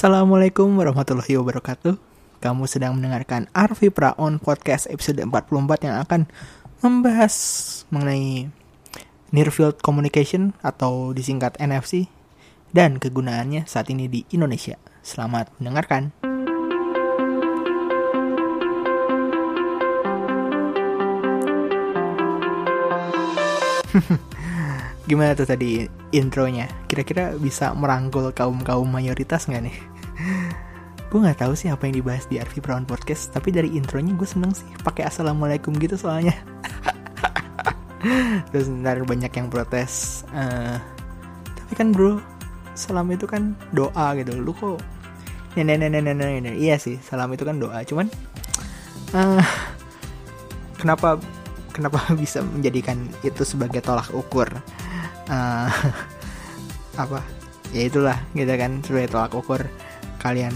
Assalamualaikum warahmatullahi wabarakatuh. Kamu sedang mendengarkan Arvi Praon Podcast episode 44 yang akan membahas mengenai Near Field Communication atau disingkat NFC dan kegunaannya saat ini di Indonesia. Selamat mendengarkan. Gimana tuh tadi intronya? Kira-kira bisa merangkul kaum-kaum mayoritas nggak nih? Gue nggak tahu sih apa yang dibahas di Arvi Brown Podcast, tapi dari intronya gue seneng sih pakai assalamualaikum gitu soalnya. Terus ntar banyak yang protes. Uh, tapi kan bro, salam itu kan doa gitu. Lu kok nenek nenek nenek nenek iya sih salam itu kan doa. Cuman uh, kenapa kenapa bisa menjadikan itu sebagai tolak ukur? uh, apa ya itulah gitu kan sebagai tolak ukur kalian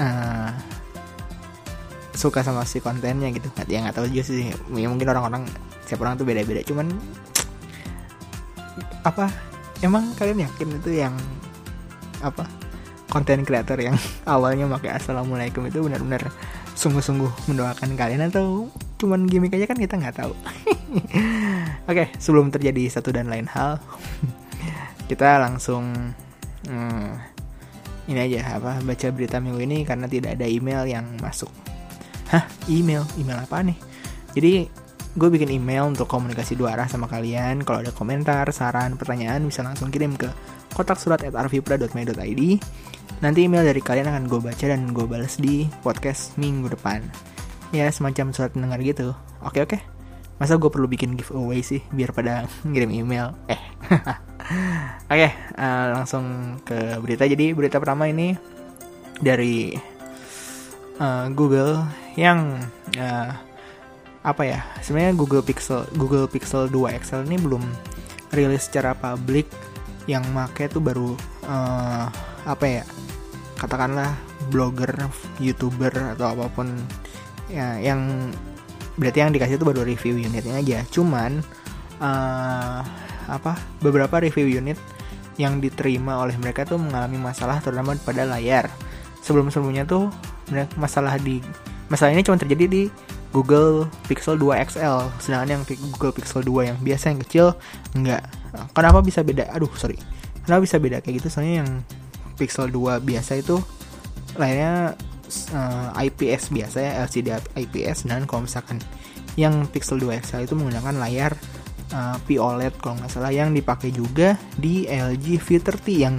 uh, suka sama si kontennya gitu. Ya nggak tahu juga sih. Ya, mungkin orang-orang siapa orang tuh beda-beda. Cuman apa emang kalian yakin itu yang apa konten kreator yang awalnya pakai assalamualaikum itu benar-benar sungguh-sungguh mendoakan kalian atau cuman gimmick aja kan kita nggak tahu. Oke, okay, sebelum terjadi satu dan lain hal, kita langsung hmm, ini aja apa baca berita minggu ini karena tidak ada email yang masuk. Hah, email? Email apa nih? Jadi gue bikin email untuk komunikasi dua arah sama kalian. Kalau ada komentar, saran, pertanyaan bisa langsung kirim ke kotak surat at. Nanti email dari kalian akan gue baca dan gue balas di podcast minggu depan. Ya semacam surat pendengar gitu. Oke oke masa gue perlu bikin giveaway sih biar pada ngirim email eh oke okay, uh, eh, langsung ke berita. Jadi berita pertama ini dari uh, Google yang uh, apa ya sebenarnya Google Pixel Google Pixel 2 XL ini belum rilis secara publik. Yang make tuh baru uh, apa ya katakanlah blogger youtuber atau apa pun ya yang berarti yang dikasih itu baru review unitnya aja. Cuman uh, apa beberapa review unit yang diterima oleh mereka tuh mengalami masalah terutama pada layar. Sebelum sebelumnya tuh masalah di masalah ini cuma terjadi di Google Pixel 2 XL sedangkan yang Google Pixel 2 yang biasa yang kecil enggak. Kenapa bisa beda? Aduh sorry. Kenapa bisa beda kayak gitu? Soalnya yang Pixel 2 biasa itu layarnya uh, eh, IPS biasa ya LCD IPS dan kalau misalkan yang Pixel 2 XL itu menggunakan layar uh, P OLED kalau nggak salah yang dipakai juga di LG V30 yang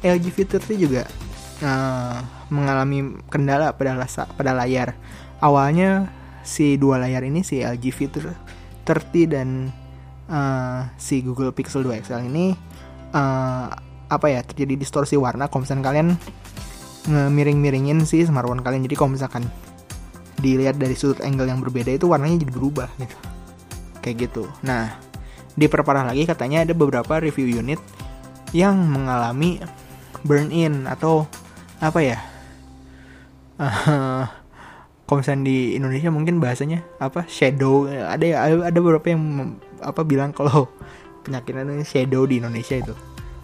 LG V30 juga uh, mengalami kendala pada lasa, pada layar. Awalnya si dua layar ini si LG V30 dan uh, si Google Pixel 2 XL ini uh, apa ya terjadi distorsi warna. Kalau kalian ngemiring-miringin sih smartphone kalian jadi kalau misalkan dilihat dari sudut angle yang berbeda itu warnanya jadi berubah gitu kayak gitu. Nah diperparah lagi katanya ada beberapa review unit yang mengalami burn in atau apa ya? Uh, kalau misalnya di Indonesia mungkin bahasanya apa? Shadow. Ada ada beberapa yang apa bilang kalau penyakitnya shadow di Indonesia itu.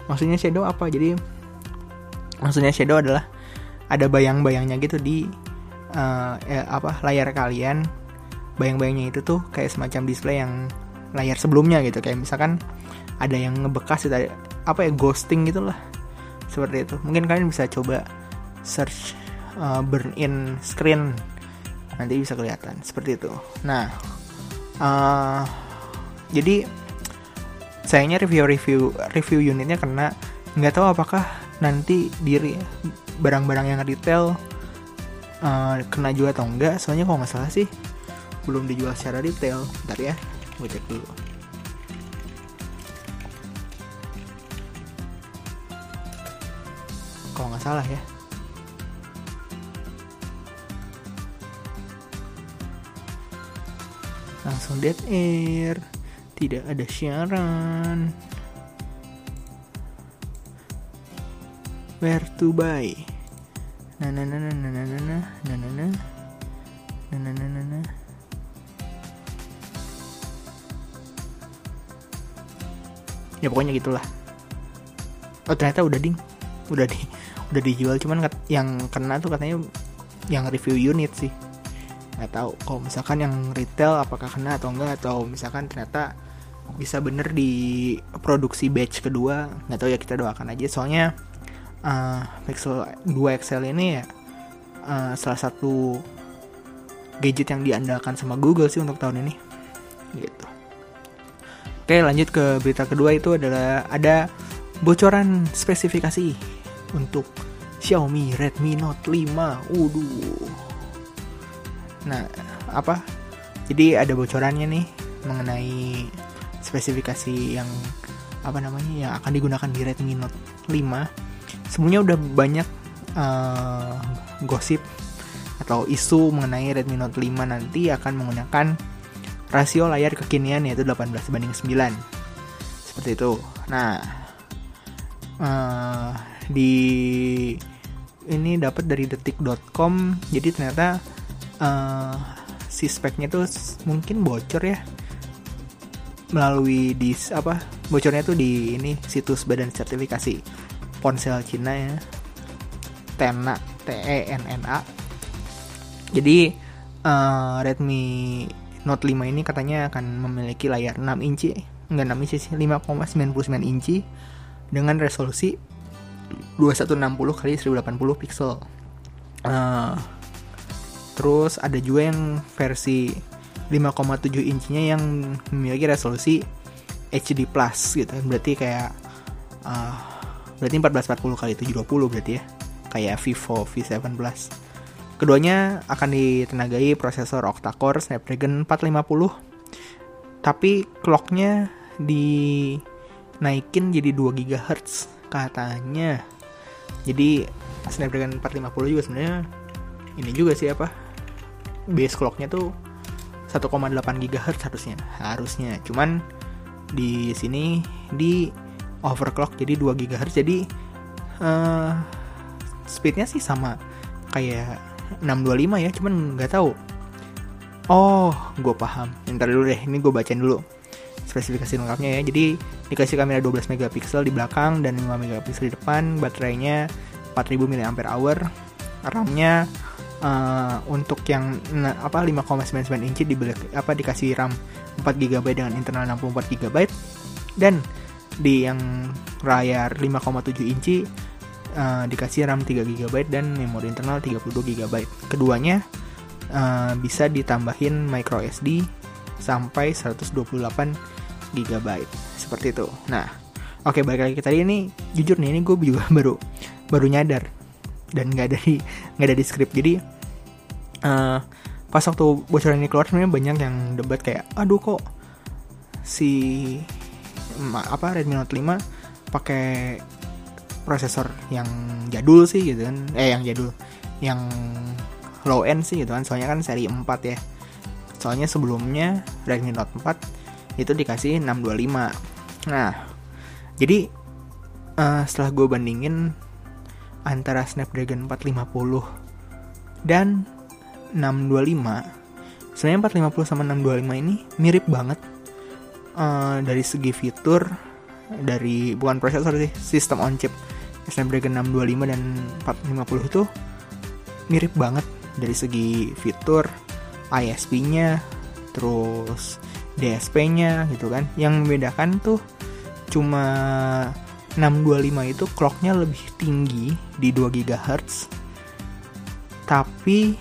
Maksudnya shadow apa? Jadi maksudnya shadow adalah ada bayang-bayangnya gitu di uh, eh, apa layar kalian bayang-bayangnya itu tuh kayak semacam display yang layar sebelumnya gitu. Kayak misalkan ada yang ngebekas itu apa ya ghosting gitu lah seperti itu. Mungkin kalian bisa coba search uh, burn in screen. Nanti bisa kelihatan. Seperti itu. Nah uh, jadi sayangnya review-review review unitnya kena. Nggak tahu apakah nanti diri barang-barang yang retail uh, kena juga atau enggak soalnya kalau nggak salah sih belum dijual secara retail bentar ya gue cek dulu kalau nggak salah ya langsung dead air tidak ada siaran where to buy nah nah nah nah nah nah nah nah nah nah nah nah nah nah ya pokoknya gitulah. Oh ternyata udah ding. Udah di udah dijual. Cuman yang kena tuh katanya yang review unit sih. Nggak tahu kalau misalkan yang retail apakah kena atau enggak atau misalkan ternyata bisa bener di produksi batch kedua nggak tahu ya kita doakan aja. Soalnya uh, Pixel 2 XL ini ya uh, salah satu gadget yang diandalkan sama Google sih untuk tahun ini. Gitu oke lanjut ke berita kedua itu adalah ada bocoran spesifikasi untuk Xiaomi Redmi Note 5 Waduh. Nah apa? Jadi ada bocorannya nih mengenai spesifikasi yang apa namanya yang akan digunakan di Redmi Note 5 sebelumnya udah banyak uh, gosip atau isu mengenai Redmi Note 5 nanti akan menggunakan rasio layar kekinian yaitu 18 banding 9 seperti itu. Nah uh, di ini dapat dari detik.com jadi ternyata uh, si speknya tuh mungkin bocor ya. Melalui di apa bocornya tuh di ini situs badan sertifikasi ponsel Cina ya. Tena T E N N A. Jadi uh, Redmi Note 5 ini katanya akan memiliki layar 6 inci enggak 6 inci sih 5,99 inci dengan resolusi 2160 kali 1080 pixel uh, terus ada juga yang versi 5,7 inchinya yang memiliki resolusi HD plus gitu. Berarti kayak uh, berarti 1440 kali 720 berarti ya. Kayak Vivo V7 Plus keduanya akan ditenagai prosesor octa-core Snapdragon 450 tapi clocknya dinaikin jadi 2 GHz katanya jadi Snapdragon 450 juga sebenarnya ini juga sih apa base clocknya tuh 1,8 GHz harusnya harusnya. Cuman di sini di overclock jadi 2 GHz jadi uh, speednya sih sama kayak 625 ya cuman nggak tahu. Oh. Gue paham. Ntar dulu deh ini gue bacain dulu spesifikasi lengkapnya ya. Jadi dikasih kamera 12 megapiksel di belakang dan 5 megapiksel di depan. Baterainya 4000 mAh RAM-nya uh, untuk yang apa 5,99 inci dibeli apa dikasih RAM 4 GB dengan internal 64 GB dan di yang layar 5,7 inci uh, dikasih RAM 3 GB dan memori internal 32 GB. Keduanya uh, bisa ditambahin micro SD sampai 128 GB seperti itu. Nah, oke okay, balik lagi ke tadi ini jujur nih ini gue juga baru baru nyadar dan nggak ada di nggak ada di script jadi uh, pas waktu bocoran ini keluar sebenarnya banyak yang debat kayak aduh kok si apa Redmi Note 5 pakai prosesor yang jadul sih gitu kan. Eh yang jadul. Yang low end sih gitu kan. Soalnya kan seri 4 ya. Soalnya sebelumnya Redmi Note 4 itu dikasih 625 nah jadi uh, setelah gue bandingin antara Snapdragon 450 dan 625 sebenarnya 450 sama 625 ini mirip banget uh, dari segi fitur dari bukan prosesor sih sistem on chip Snapdragon 625 dan 450 itu mirip banget dari segi fitur ISP-nya terus DSP-nya gitu kan. Yang membedakan tuh cuma 625 itu clocknya lebih tinggi di 2 GHz tapi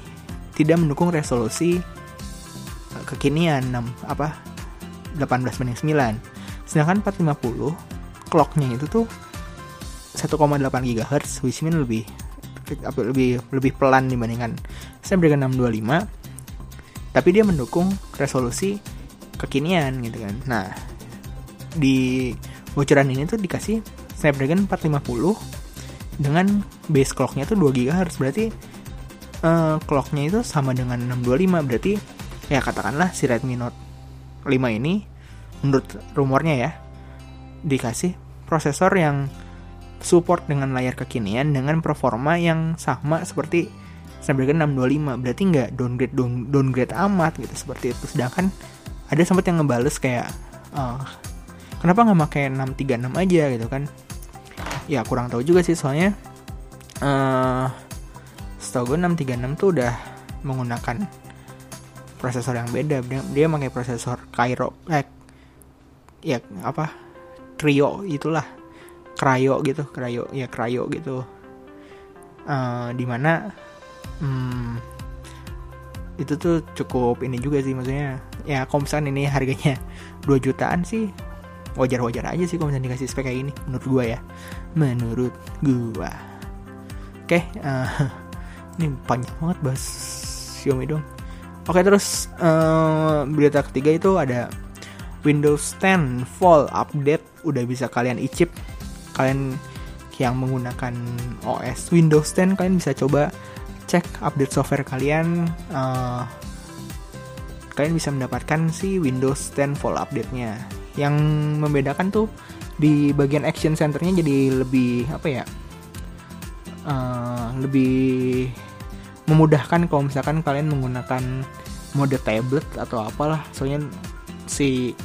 tidak mendukung resolusi eh, kekinian 6 apa 18 banding 9 sedangkan 450 clocknya itu tuh 1,8 GHz mean lebih lebih lebih pelan dibandingkan Snapdragon 625 tapi dia mendukung resolusi kekinian gitu kan. Nah di bocoran ini tuh dikasih Snapdragon 450 dengan base clocknya tuh 2 GHz berarti uh, clocknya itu sama dengan 625 berarti ya katakanlah si Redmi Note 5 ini menurut rumornya ya dikasih prosesor yang support dengan layar kekinian dengan performa yang sama seperti Snapdragon 625 berarti nggak downgrade down, downgrade amat gitu seperti itu. Sedangkan ada sempat yang ngebales kayak uh, kenapa nggak pakai 636 aja gitu kan? Ya kurang tahu juga sih. Soalnya uh, setahu gue 636 tuh udah menggunakan prosesor yang beda. Dia, dia pakai prosesor Cairo eh ya apa? Trio itulah Cryo gitu Cryo ya Cryo gitu. Uh, di mana hmm, itu tuh cukup ini juga sih maksudnya ya misalkan ini harganya 2 jutaan sih wajar-wajar aja sih misalnya dikasih spek kayak ini menurut gua ya. Menurut gua. Oke okay, uh, eh, ini panjang banget bahas Xiaomi dong. Oke okay, terus uh, berita ketiga itu ada Windows 10 Fall Update. Udah bisa kalian icip kalian yang menggunakan OS Windows 10 kalian bisa coba cek update software kalian uh, kalian bisa mendapatkan si Windows 10 Fall update-nya. Yang membedakan tuh di bagian action centernya jadi lebih apa ya uh, lebih memudahkan kalau misalkan kalian menggunakan mode tablet atau apalah. Soalnya si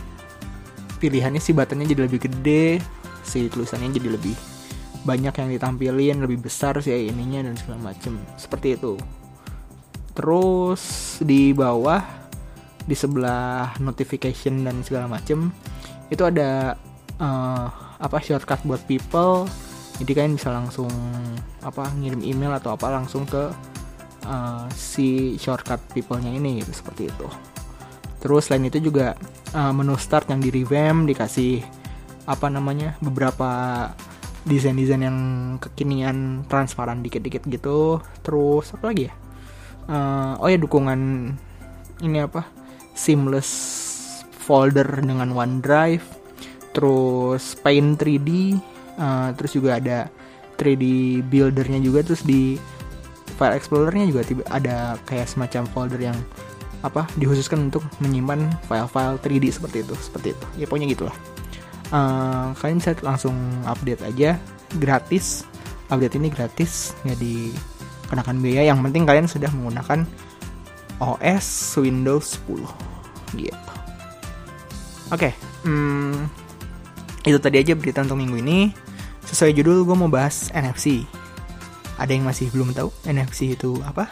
pilihannya si buttonnya jadi lebih gede si tulisannya jadi lebih banyak yang ditampilin lebih besar sih ininya dan segala macem. Seperti itu. Terus di bawah di sebelah notification dan segala macem itu ada uh, apa shortcut buat people. Jadi kalian bisa langsung apa ngirim email atau apa langsung ke uh, si shortcut people-nya ini gitu seperti itu. Terus selain itu juga uh, menu start yang di revamp dikasih apa namanya beberapa desain-desain yang kekinian transparan dikit-dikit gitu. Terus apa lagi ya? Uh, oh ya dukungan ini apa? Seamless folder dengan OneDrive. Terus Paint 3D uh, eh, terus juga ada 3D buildernya juga. Terus di file explorernya juga ada kayak semacam folder yang apa dikhususkan untuk menyimpan file-file 3D seperti itu seperti itu. Ya pokoknya gitulah uh, kalian bisa langsung update aja gratis. Update ini gratis nggak dikenakan biaya. Yang penting kalian sudah menggunakan OS Windows 10 gitu. Oke okay, hmm, itu tadi aja berita untuk minggu ini. Sesuai judul gue mau bahas NFC ada yang masih belum tahu NFC itu apa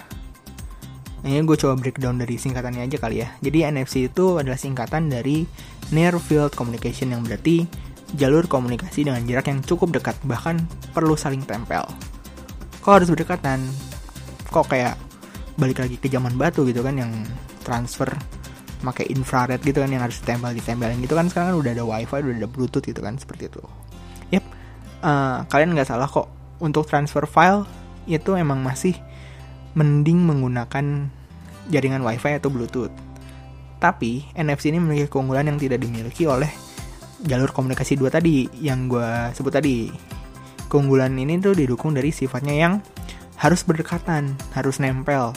ini gue coba breakdown dari singkatannya aja kali ya. Jadi NFC itu adalah singkatan dari Near Field Communication yang berarti jalur komunikasi dengan jarak yang cukup dekat, bahkan perlu saling tempel. Kok harus berdekatan? Kok kayak balik lagi ke zaman batu gitu kan yang transfer pakai infrared gitu kan yang harus ditempel ditempelin gitu kan sekarang kan udah ada wifi udah ada bluetooth gitu kan seperti itu. Yep, uh, kalian nggak salah kok untuk transfer file itu emang masih mending menggunakan jaringan WiFi atau Bluetooth. Tapi NFC ini memiliki keunggulan yang tidak dimiliki oleh jalur komunikasi dua tadi yang gue sebut tadi. Keunggulan ini tuh didukung dari sifatnya yang harus berdekatan, harus nempel,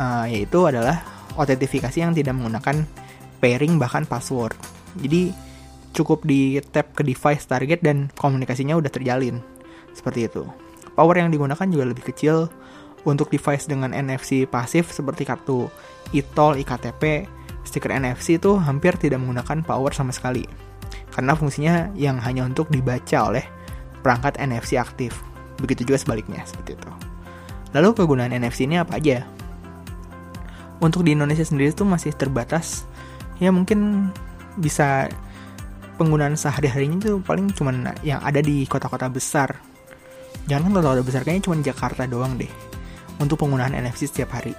uh, yaitu adalah autentifikasi yang tidak menggunakan pairing bahkan password. Jadi cukup di tap ke device target dan komunikasinya udah terjalin. Seperti itu. Power yang digunakan juga lebih kecil, untuk device dengan NFC pasif seperti kartu e-tol, iktp, stiker NFC itu hampir tidak menggunakan power sama sekali. Karena fungsinya yang hanya untuk dibaca oleh perangkat NFC aktif. Begitu juga sebaliknya, seperti itu. Lalu kegunaan NFC ini apa aja? Untuk di Indonesia sendiri itu masih terbatas. Ya mungkin bisa penggunaan sehari-harinya itu paling cuman yang ada di kota-kota besar. Jangan kota-kota besar kayaknya cuma Jakarta doang deh untuk penggunaan NFC setiap hari.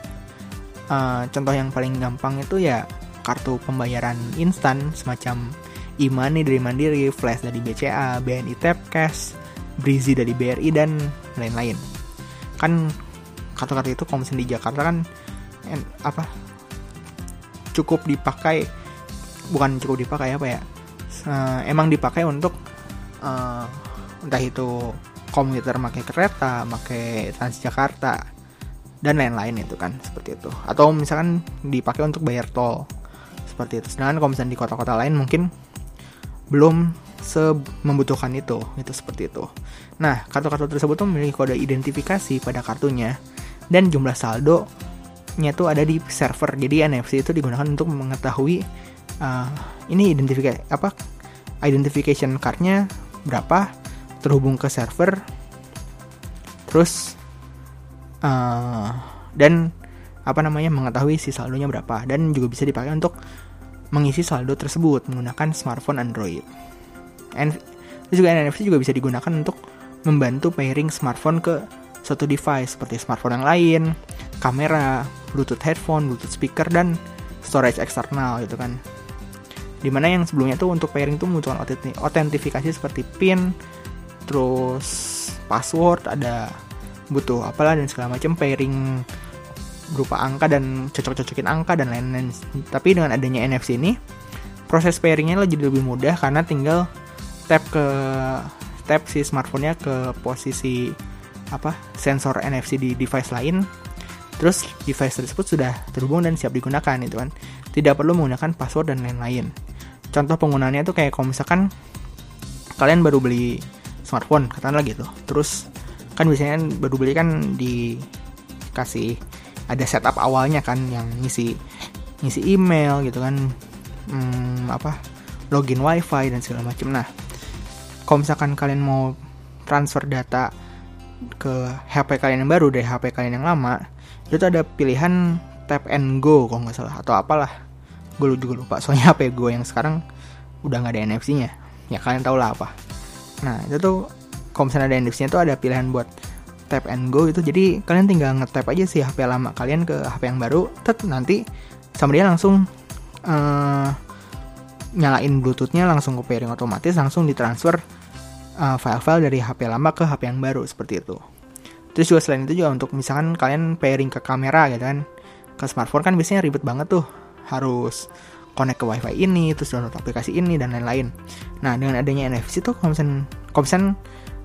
Uh, contoh yang paling gampang itu ya kartu pembayaran instan semacam e-money dari Mandiri, Flash dari BCA, BNI Tap Cash, dari BRI dan lain-lain. Kan kartu-kartu itu kalau di Jakarta kan en, apa cukup dipakai bukan cukup dipakai apa ya uh, emang dipakai untuk uh, entah itu komuter pakai kereta, pakai Transjakarta dan lain-lain itu kan seperti itu. Atau misalkan dipakai untuk bayar tol seperti itu. Sedangkan kalau misalnya di kota-kota lain mungkin belum se membutuhkan itu itu seperti itu. Nah kartu-kartu tersebut tuh memiliki kode identifikasi pada kartunya dan jumlah saldo nya tuh ada di server. Jadi NFC itu digunakan untuk mengetahui uh, ini identifikasi apa identification cardnya berapa terhubung ke server terus uh, dan apa namanya mengetahui si saldonya berapa dan juga bisa dipakai untuk mengisi saldo tersebut menggunakan smartphone Android. And juga NFC juga bisa digunakan untuk membantu pairing smartphone ke suatu device seperti smartphone yang lain, kamera, Bluetooth headphone, Bluetooth speaker dan storage eksternal gitu kan. Di mana yang sebelumnya tuh untuk pairing tuh membutuhkan autentifikasi seperti PIN, terus password, ada butuh apalah dan segala macam pairing berupa angka dan cocok-cocokin angka dan lain-lain. Tapi dengan adanya NFC ini, proses pairingnya jadi lebih mudah karena tinggal tap ke tap si smartphone-nya ke posisi apa sensor NFC di device lain. Terus device tersebut sudah terhubung dan siap digunakan itu kan. Tidak perlu menggunakan password dan lain-lain. Contoh penggunaannya itu kayak kalau misalkan kalian baru beli smartphone katakanlah gitu. Terus kan biasanya baru beli kan dikasih ada setup awalnya kan yang ngisi ngisi email gitu kan. Hmm, apa login wifi dan segala macam nah kalau misalkan kalian mau transfer data ke HP kalian yang baru dari HP kalian yang lama itu ada pilihan tap and go kalau nggak salah atau apalah. Gue juga lupa soalnya HP gue yang sekarang udah nggak ada NFC-nya ya kalian tau lah apa. Nah itu tuh kalau misalnya ada NFC-nya tuh ada pilihan buat tap and go itu jadi kalian tinggal ngetap aja sih HP lama kalian ke HP yang baru. Tet nanti sama dia langsung uh, nyalain bluetoothnya langsung ke pairing otomatis langsung ditransfer uh, file-file dari HP lama ke HP yang baru seperti itu. Terus juga selain itu juga untuk misalkan kalian pairing ke kamera gitu kan ke smartphone kan biasanya ribet banget tuh. Harus connect ke wifi ini terus download aplikasi ini dan lain-lain. Nah dengan adanya NFC tuh kalau misalkan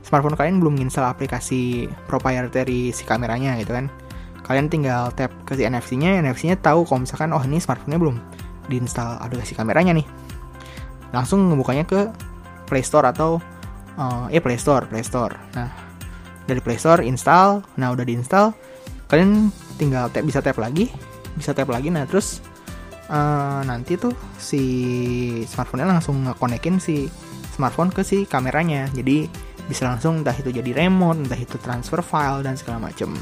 smartphone kalian belum install aplikasi proprietary si kameranya gitu kan. Kalian tinggal tap ke si NFC-nya NFC-nya tahu kalau misalkan oh ini smartphone-nya belum diinstal aplikasi kameranya nih. Langsung ngebukanya ke Play Store atau uh, ya Play Store Play Store. Nah dari Play Store install nah udah diinstal kalian tinggal tap bisa tap lagi bisa tap lagi. Nah terus uh, nanti tuh si smartphone-nya langsung ngekonekin si smartphone ke si kameranya. Jadi bisa langsung entah itu jadi remote entah itu transfer file dan segala macam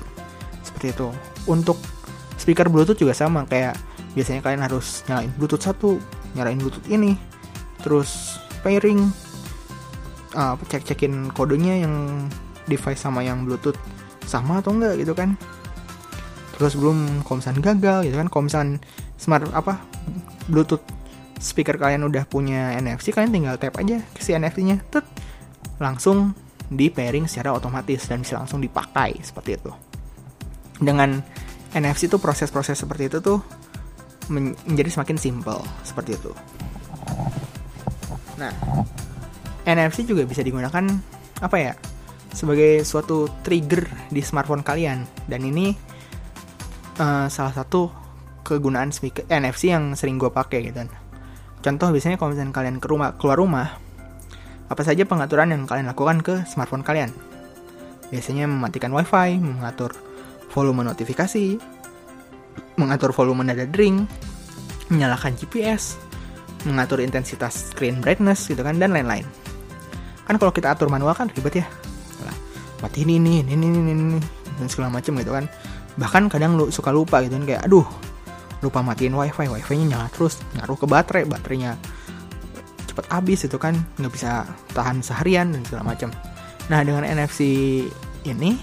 seperti itu. Untuk speaker bluetooth juga sama kayak biasanya kalian harus nyalain bluetooth satu nyalain bluetooth ini terus pairing uh, cek cekin kodenya yang device sama yang bluetooth sama atau enggak gitu kan. Terus belum komisan gagal gitu kan komisan smart apa bluetooth speaker kalian udah punya NFC kalian tinggal tap aja ke si NFC-nya tet langsung di pairing secara otomatis dan bisa langsung dipakai seperti itu. Dengan NFC itu proses-proses seperti itu tuh menjadi semakin simple seperti itu. Nah, NFC juga bisa digunakan apa ya? Sebagai suatu trigger di smartphone kalian dan ini uh, salah satu kegunaan speaker NFC yang sering gue pakai gitu. Contoh biasanya kalau misalnya kalian ke rumah keluar rumah apa saja pengaturan yang kalian lakukan ke smartphone kalian. Biasanya mematikan WiFi, mengatur volume notifikasi, mengatur volume nada dering, menyalakan GPS, mengatur intensitas screen brightness gitu kan dan lain-lain. Kan kalau kita atur manual kan ribet ya. Lah, mati ini ini ini ini ini dan segala macam gitu kan. Bahkan kadang lu suka lupa gitu kan kayak aduh lupa matiin wifi wifi-nya nyala terus ngaruh ke baterai baterainya cepet habis itu kan nggak bisa tahan seharian dan segala macam nah dengan NFC ini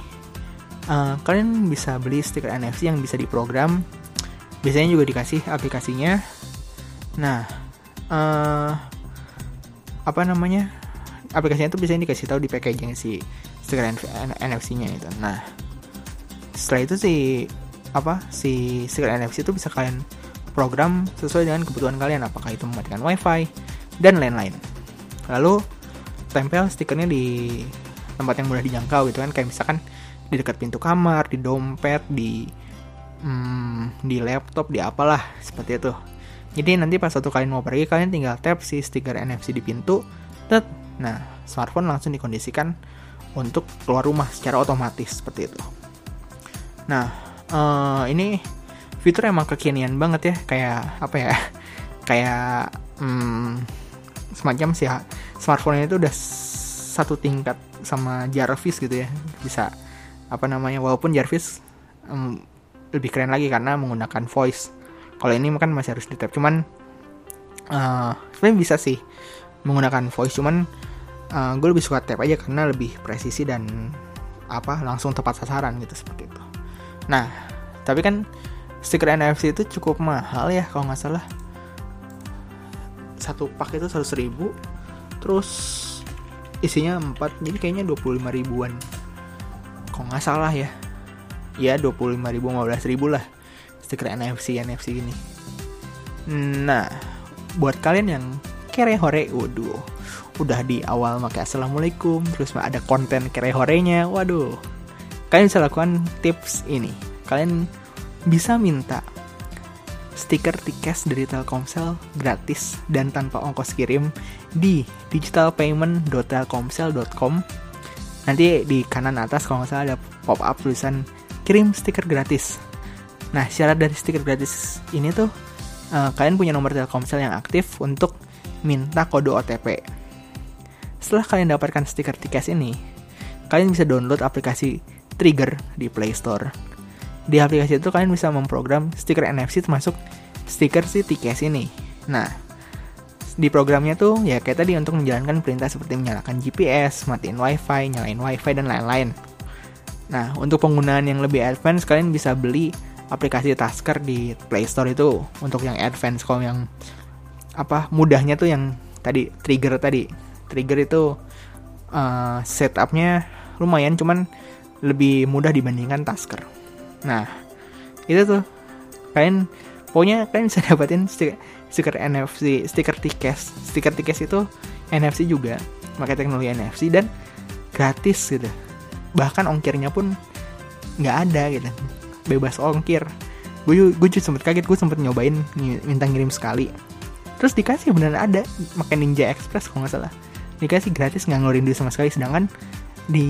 uh, kalian bisa beli stiker NFC yang bisa diprogram. Biasanya juga dikasih aplikasinya. Nah uh, apa namanya aplikasinya itu biasanya dikasih tahu di packaging si stiker NFC-nya itu. Nah setelah itu si apa si stiker NFC itu bisa kalian program sesuai dengan kebutuhan kalian. Apakah itu mematikan wifi dan lain-lain. Lalu tempel stikernya di tempat yang mudah dijangkau gitu kan kayak misalkan di dekat pintu kamar, di dompet, di hmm, di laptop, di apalah seperti itu. Jadi nanti pas satu kalian mau pergi kalian tinggal tap si stiker NFC di pintu, tet, nah smartphone langsung dikondisikan untuk keluar rumah secara otomatis seperti itu. Nah uh, ini fitur emang kekinian banget ya kayak apa ya kayak hmm, semacam sih smartphone itu udah satu tingkat sama Jarvis gitu ya. Bisa apa namanya walaupun Jarvis um, lebih keren lagi karena menggunakan voice. Kalau ini kan masih harus di tap cuman uh, sebenarnya bisa sih menggunakan voice. Cuman uh, gue lebih suka tap aja karena lebih presisi dan apa langsung tepat sasaran gitu seperti itu. Nah tapi kan stiker NFC itu cukup mahal ya kalau nggak salah satu pak itu seratus ribu terus isinya 4 jadi kayaknya 25 ribuan. Kok nggak salah ya? Ya 25 ribu 15 ribu lah stiker NFC NFC ini nah buat kalian yang kere hore waduh udah di awal pakai assalamualaikum terus ada konten kere horenya waduh. Kalian bisa lakukan tips ini. Kalian bisa minta stiker tiket dari Telkomsel gratis dan tanpa ongkos kirim di digitalpayment.telkomsel.com nanti di kanan atas kalau nggak salah ada pop up tulisan kirim stiker gratis. Nah syarat dari stiker gratis ini tuh uh, kalian punya nomor Telkomsel yang aktif untuk minta kode OTP setelah kalian dapatkan stiker tiket ini kalian bisa download aplikasi Trigger di Play Store di aplikasi itu kalian bisa memprogram stiker NFC termasuk stiker si TKS ini. Nah, di programnya tuh ya kayak tadi untuk menjalankan perintah seperti menyalakan GPS, matiin WiFi, nyalain WiFi dan lain-lain. Nah, untuk penggunaan yang lebih advance kalian bisa beli aplikasi Tasker di Play Store itu untuk yang advance kalau yang apa mudahnya tuh yang tadi trigger tadi trigger itu uh, setupnya lumayan cuman lebih mudah dibandingkan Tasker. Nah, itu tuh kalian pokoknya kalian bisa dapetin stiker, NFC, stiker tiket, stiker tiket itu NFC juga, pakai teknologi NFC dan gratis gitu. Bahkan ongkirnya pun nggak ada gitu, bebas ongkir. Gue gue juga sempet kaget, gue sempet nyobain minta ngirim sekali. Terus dikasih beneran ada, makan Ninja Express kalau nggak salah. Dikasih gratis nggak ngeluarin duit sama sekali, sedangkan di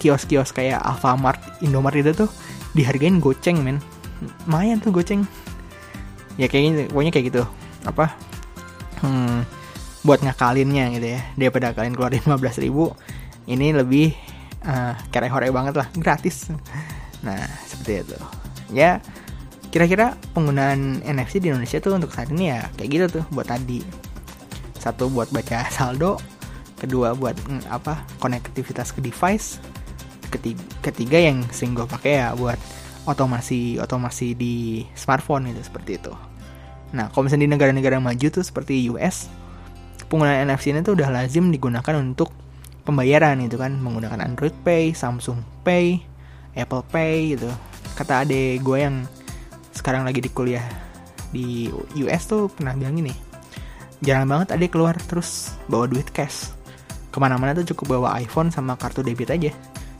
kios-kios kayak Alfamart, Indomaret itu tuh dihargain goceng men. Lumayan tuh goceng. Ya kayak gini pokoknya kayak gitu. Apa? Hmm, buat ngakalinnya gitu ya. Daripada kalian keluarin 15 ribu ini lebih uh, kere hore banget lah. Gratis. Nah seperti itu. Ya kira-kira penggunaan NFC di Indonesia tuh untuk saat ini ya kayak gitu tuh buat tadi. Satu buat baca saldo kedua buat mm, apa konektivitas ke device ketiga, ketiga yang sering gue pakai ya buat otomasi otomasi di smartphone itu seperti itu. Nah, kalau misalnya di negara-negara maju tuh seperti US, penggunaan NFC ini tuh udah lazim digunakan untuk pembayaran itu kan menggunakan Android Pay, Samsung Pay, Apple Pay gitu. Kata ade gue yang sekarang lagi di kuliah di US tuh pernah bilang gini, jarang banget ade keluar terus bawa duit cash. Ke mana-mana tuh cukup bawa iPhone sama kartu debit aja.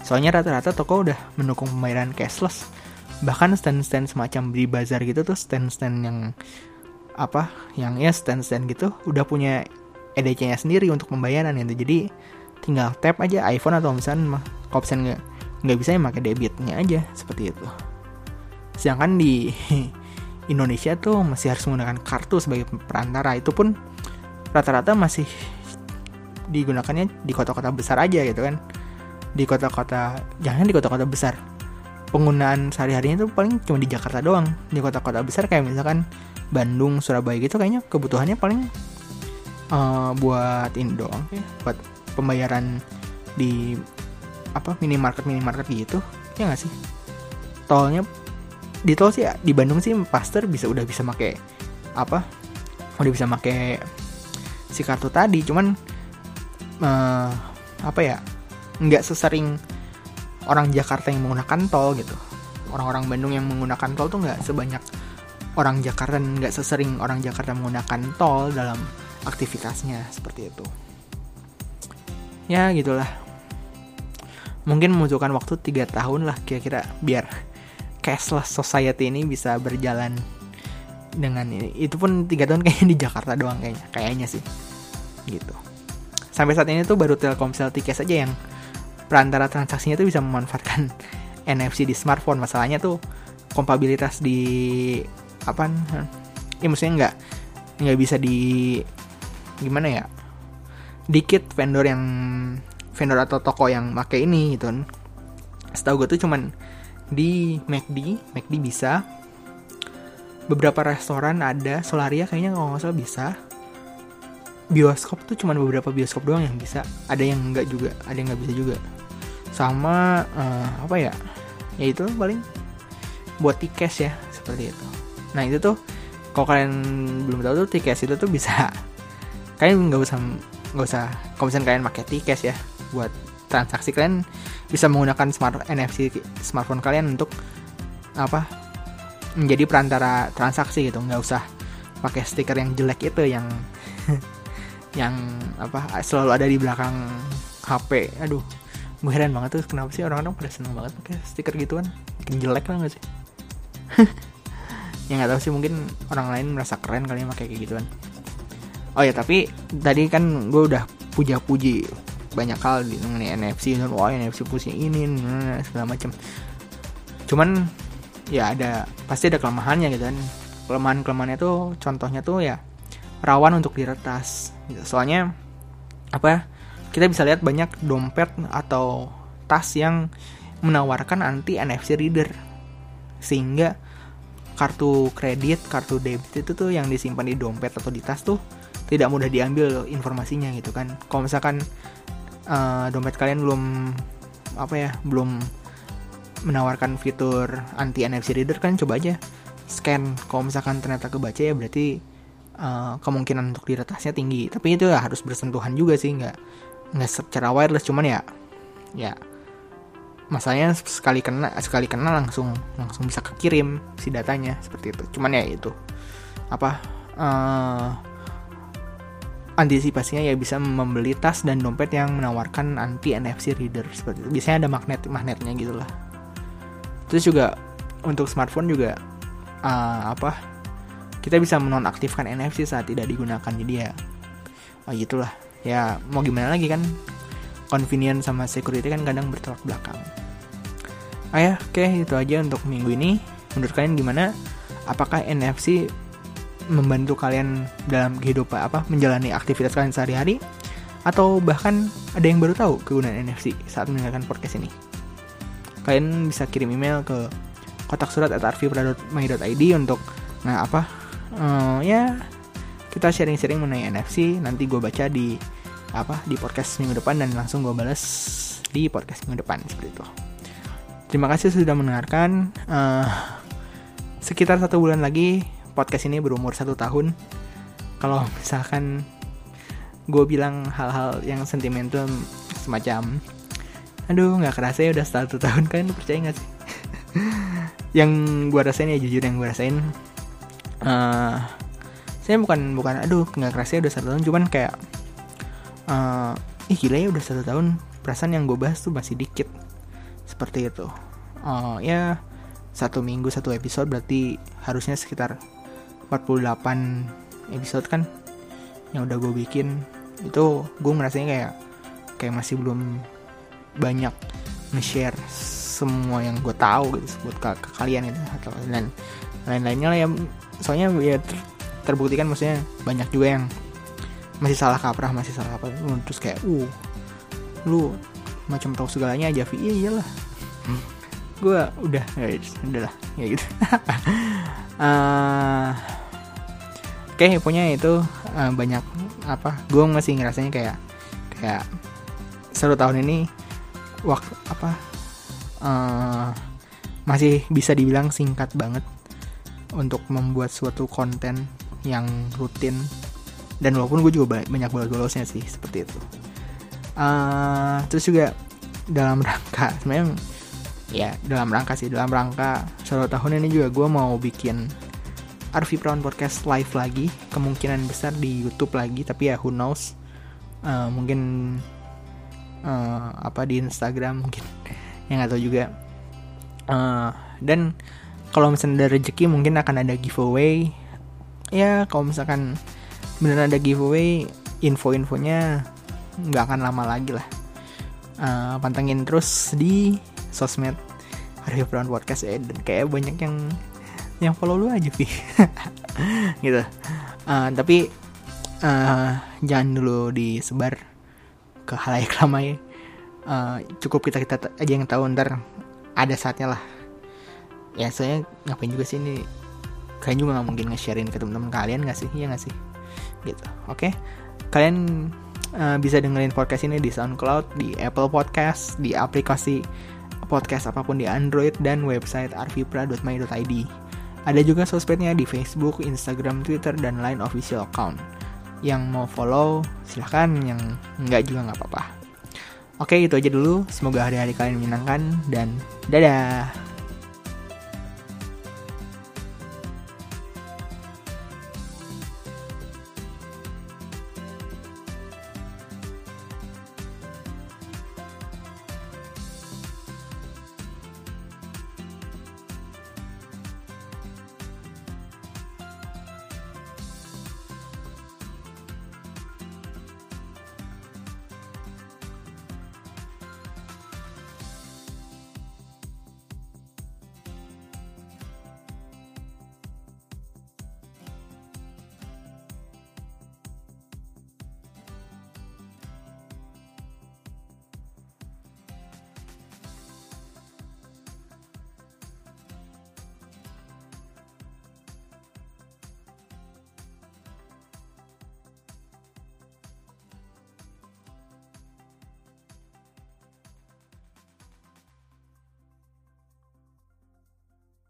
Soalnya rata-rata toko udah mendukung pembayaran cashless. Bahkan stand-stand semacam di bazar gitu tuh stand-stand yang apa yang ya stand-stand gitu udah punya EDC-nya sendiri untuk pembayaran gitu. Jadi tinggal tap aja iPhone atau misalnya misalnya nggak nggak bisa ya pakai debitnya aja seperti itu. Sedangkan di Indonesia tuh masih harus menggunakan kartu sebagai perantara. Itu pun rata-rata masih digunakannya di kota-kota besar aja gitu kan di kota-kota jangan di kota-kota besar. Penggunaan sehari-harinya itu paling cuma di Jakarta doang. Di kota-kota besar kayak misalkan Bandung Surabaya gitu kayaknya kebutuhannya paling uh, buat ini doang buat pembayaran di apa minimarket minimarket gitu. Ya nggak sih? Tolnya di tol sih ya, di Bandung sih Paster bisa udah bisa make apa udah bisa make si kartu tadi. Cuman uh, apa ya nggak sesering orang Jakarta yang menggunakan tol gitu. Orang-orang Bandung yang menggunakan tol tuh nggak sebanyak orang Jakarta nggak sesering orang Jakarta menggunakan tol dalam aktivitasnya seperti itu. Ya gitulah. Mungkin membutuhkan waktu tiga tahun lah kira-kira biar cashless society ini bisa berjalan dengan ini. Itu pun tiga tahun kayaknya di Jakarta doang kayaknya kayaknya sih. Gitu. Sampai saat ini tuh baru Telkomsel Tiket saja yang perantara transaksinya tuh bisa memanfaatkan NFC di smartphone. Masalahnya tuh kompabilitas di apa ya maksudnya nggak nggak bisa di gimana ya dikit vendor yang vendor atau toko yang pakai ini gitu kan. Setahu gue tuh cuman di McD McD bisa. Beberapa restoran ada Solaria kayaknya nggak salah bisa bioskop tuh cuman beberapa bioskop doang yang bisa. Ada yang enggak juga ada yang nggak bisa juga. Sama uh, apa ya? Ya itu paling buat tiket ya seperti itu. Nah itu tuh kalau kalian belum tahu tuh tiket itu tuh bisa kalian nggak usah nggak usah kalau misalnya kalian pakai tiket ya buat transaksi kalian bisa menggunakan smart NFC smartphone kalian untuk apa menjadi perantara transaksi gitu. Nggak usah pakai stiker yang jelek itu yang yang apa selalu ada di belakang HP aduh gue heran banget tuh kenapa sih orang-orang pada seneng banget pakai stiker gituan? Bikin jelek lah gak sih? Ya nggak tahu sih mungkin orang lain merasa keren kali ya pakai kayak gituan. Oh ya tapi tadi kan gue udah puja-puji banyak hal di mengenai NFC dan wah NFC pusing ini segala macam cuman ya ada pasti ada kelemahannya gitu kan. Kelemahan kelemahannya tuh contohnya tuh ya rawan untuk diretas. Gitu. soalnya apa kita bisa lihat banyak dompet atau tas yang menawarkan anti NFC reader. Sehingga kartu kredit kartu debit itu tuh yang disimpan di dompet atau di tas tuh tidak mudah diambil informasinya gitu kan. Kalau misalkan uh, dompet kalian belum apa ya belum menawarkan fitur anti NFC reader kan coba aja scan. Kalau misalkan ternyata kebaca ya berarti uh, kemungkinan untuk diretasnya tinggi. Tapi itu ya harus bersentuhan juga sih nggak nggak secara wireless. Cuman ya ya masalahnya sekali kena sekali kena langsung langsung bisa kekirim si datanya seperti itu. Cuman ya itu apa uh, antisipasinya ya bisa membeli tas dan dompet yang menawarkan anti NFC reader seperti itu. Biasanya ada magnet magnetnya gitulah terus juga untuk smartphone juga uh, apa kita bisa menonaktifkan NFC saat tidak digunakan jadi ya oh gitulah. Ya mau gimana lagi kan? Convenient sama security kan kadang bertolak belakang. Ah ya oke okay, itu aja untuk minggu ini. Menurut kalian gimana? Apakah NFC membantu kalian dalam kehidupan apa menjalani aktivitas kalian sehari-hari? Atau bahkan ada yang baru tahu kegunaan NFC saat mendengarkan podcast ini? Kalian bisa kirim email ke kotak surat at untuk nah apa uh, ya kita sharing-sharing mengenai NFC nanti gue baca di apa di podcast minggu depan dan langsung gue balas di podcast minggu depan seperti itu. Terima kasih sudah mendengarkan. Uh, sekitar satu bulan lagi podcast ini berumur satu tahun. Kalau misalkan gue bilang hal-hal yang sentimental semacam aduh nggak kerasa ya udah satu tahun kalian percaya nggak sih? Yang gue rasain ya jujur yang gue rasain uh, saya bukan bukan aduh nggak kerasa ya udah satu tahun. Cuman kayak uh, ih gila ya udah satu tahun. Perasaan yang gue bahas tuh masih dikit. Seperti itu. Uh, ya satu minggu satu episode berarti harusnya sekitar 48 episode kan yang udah gue bikin. Itu gue ngerasanya kayak kayak masih belum banyak nge-share semua yang gue tahu gitu buat ke, ke kalian gitu atau dan lain-lainnya lah ya soalnya ya ter, terbuktikan maksudnya banyak juga yang masih salah kaprah masih salah apa terus kayak uh lu macam tahu segalanya aja Vi iya iyalah. Hmm. gue udah ya udah lah ya gitu. Uh, oke okay, pokoknya itu uh, banyak apa gue masih ngerasanya kayak kayak satu tahun ini waktu apa uh, masih bisa dibilang singkat banget untuk membuat suatu konten yang rutin. Dan walaupun gue juga banyak banget golosnya sih seperti itu. Uh, terus juga dalam rangka sebenarnya ya dalam rangka sih dalam rangka satu tahun ini juga gue mau bikin Arvi Brown Podcast live lagi. Kemungkinan besar di YouTube lagi tapi ya who knows. Uh, mungkin uh, apa di Instagram mungkin. Yang nggak tahu juga. Uh, dan kalau misalnya ada rezeki mungkin akan ada giveaway. Ya kalau misalkan beneran ada giveaway info-infonya nggak akan lama lagi lah. Uh, pantengin terus di sosmed Arif Brown Podcast ya. Dan kayak banyak yang yang follow lu aja sih gitu. Uh, tapi uh, jangan dulu disebar ke halayak ramai. Uh, cukup kita kita aja yang tahu ntar ada saatnya lah ya saya ngapain juga sih ini kalian juga nggak mungkin nge-sharein ke teman-teman kalian nggak sih iya nggak sih gitu oke okay? kalian uh, bisa dengerin podcast ini di SoundCloud di Apple Podcast di aplikasi podcast apa pun di Android dan website arvipra.my.id ada juga sosmednya di Facebook, Instagram, Twitter, dan lain official account. Yang mau follow, silahkan. Yang enggak juga nggak apa-apa. Oke, itu aja dulu. Semoga hari-hari kalian menyenangkan, dan dadah!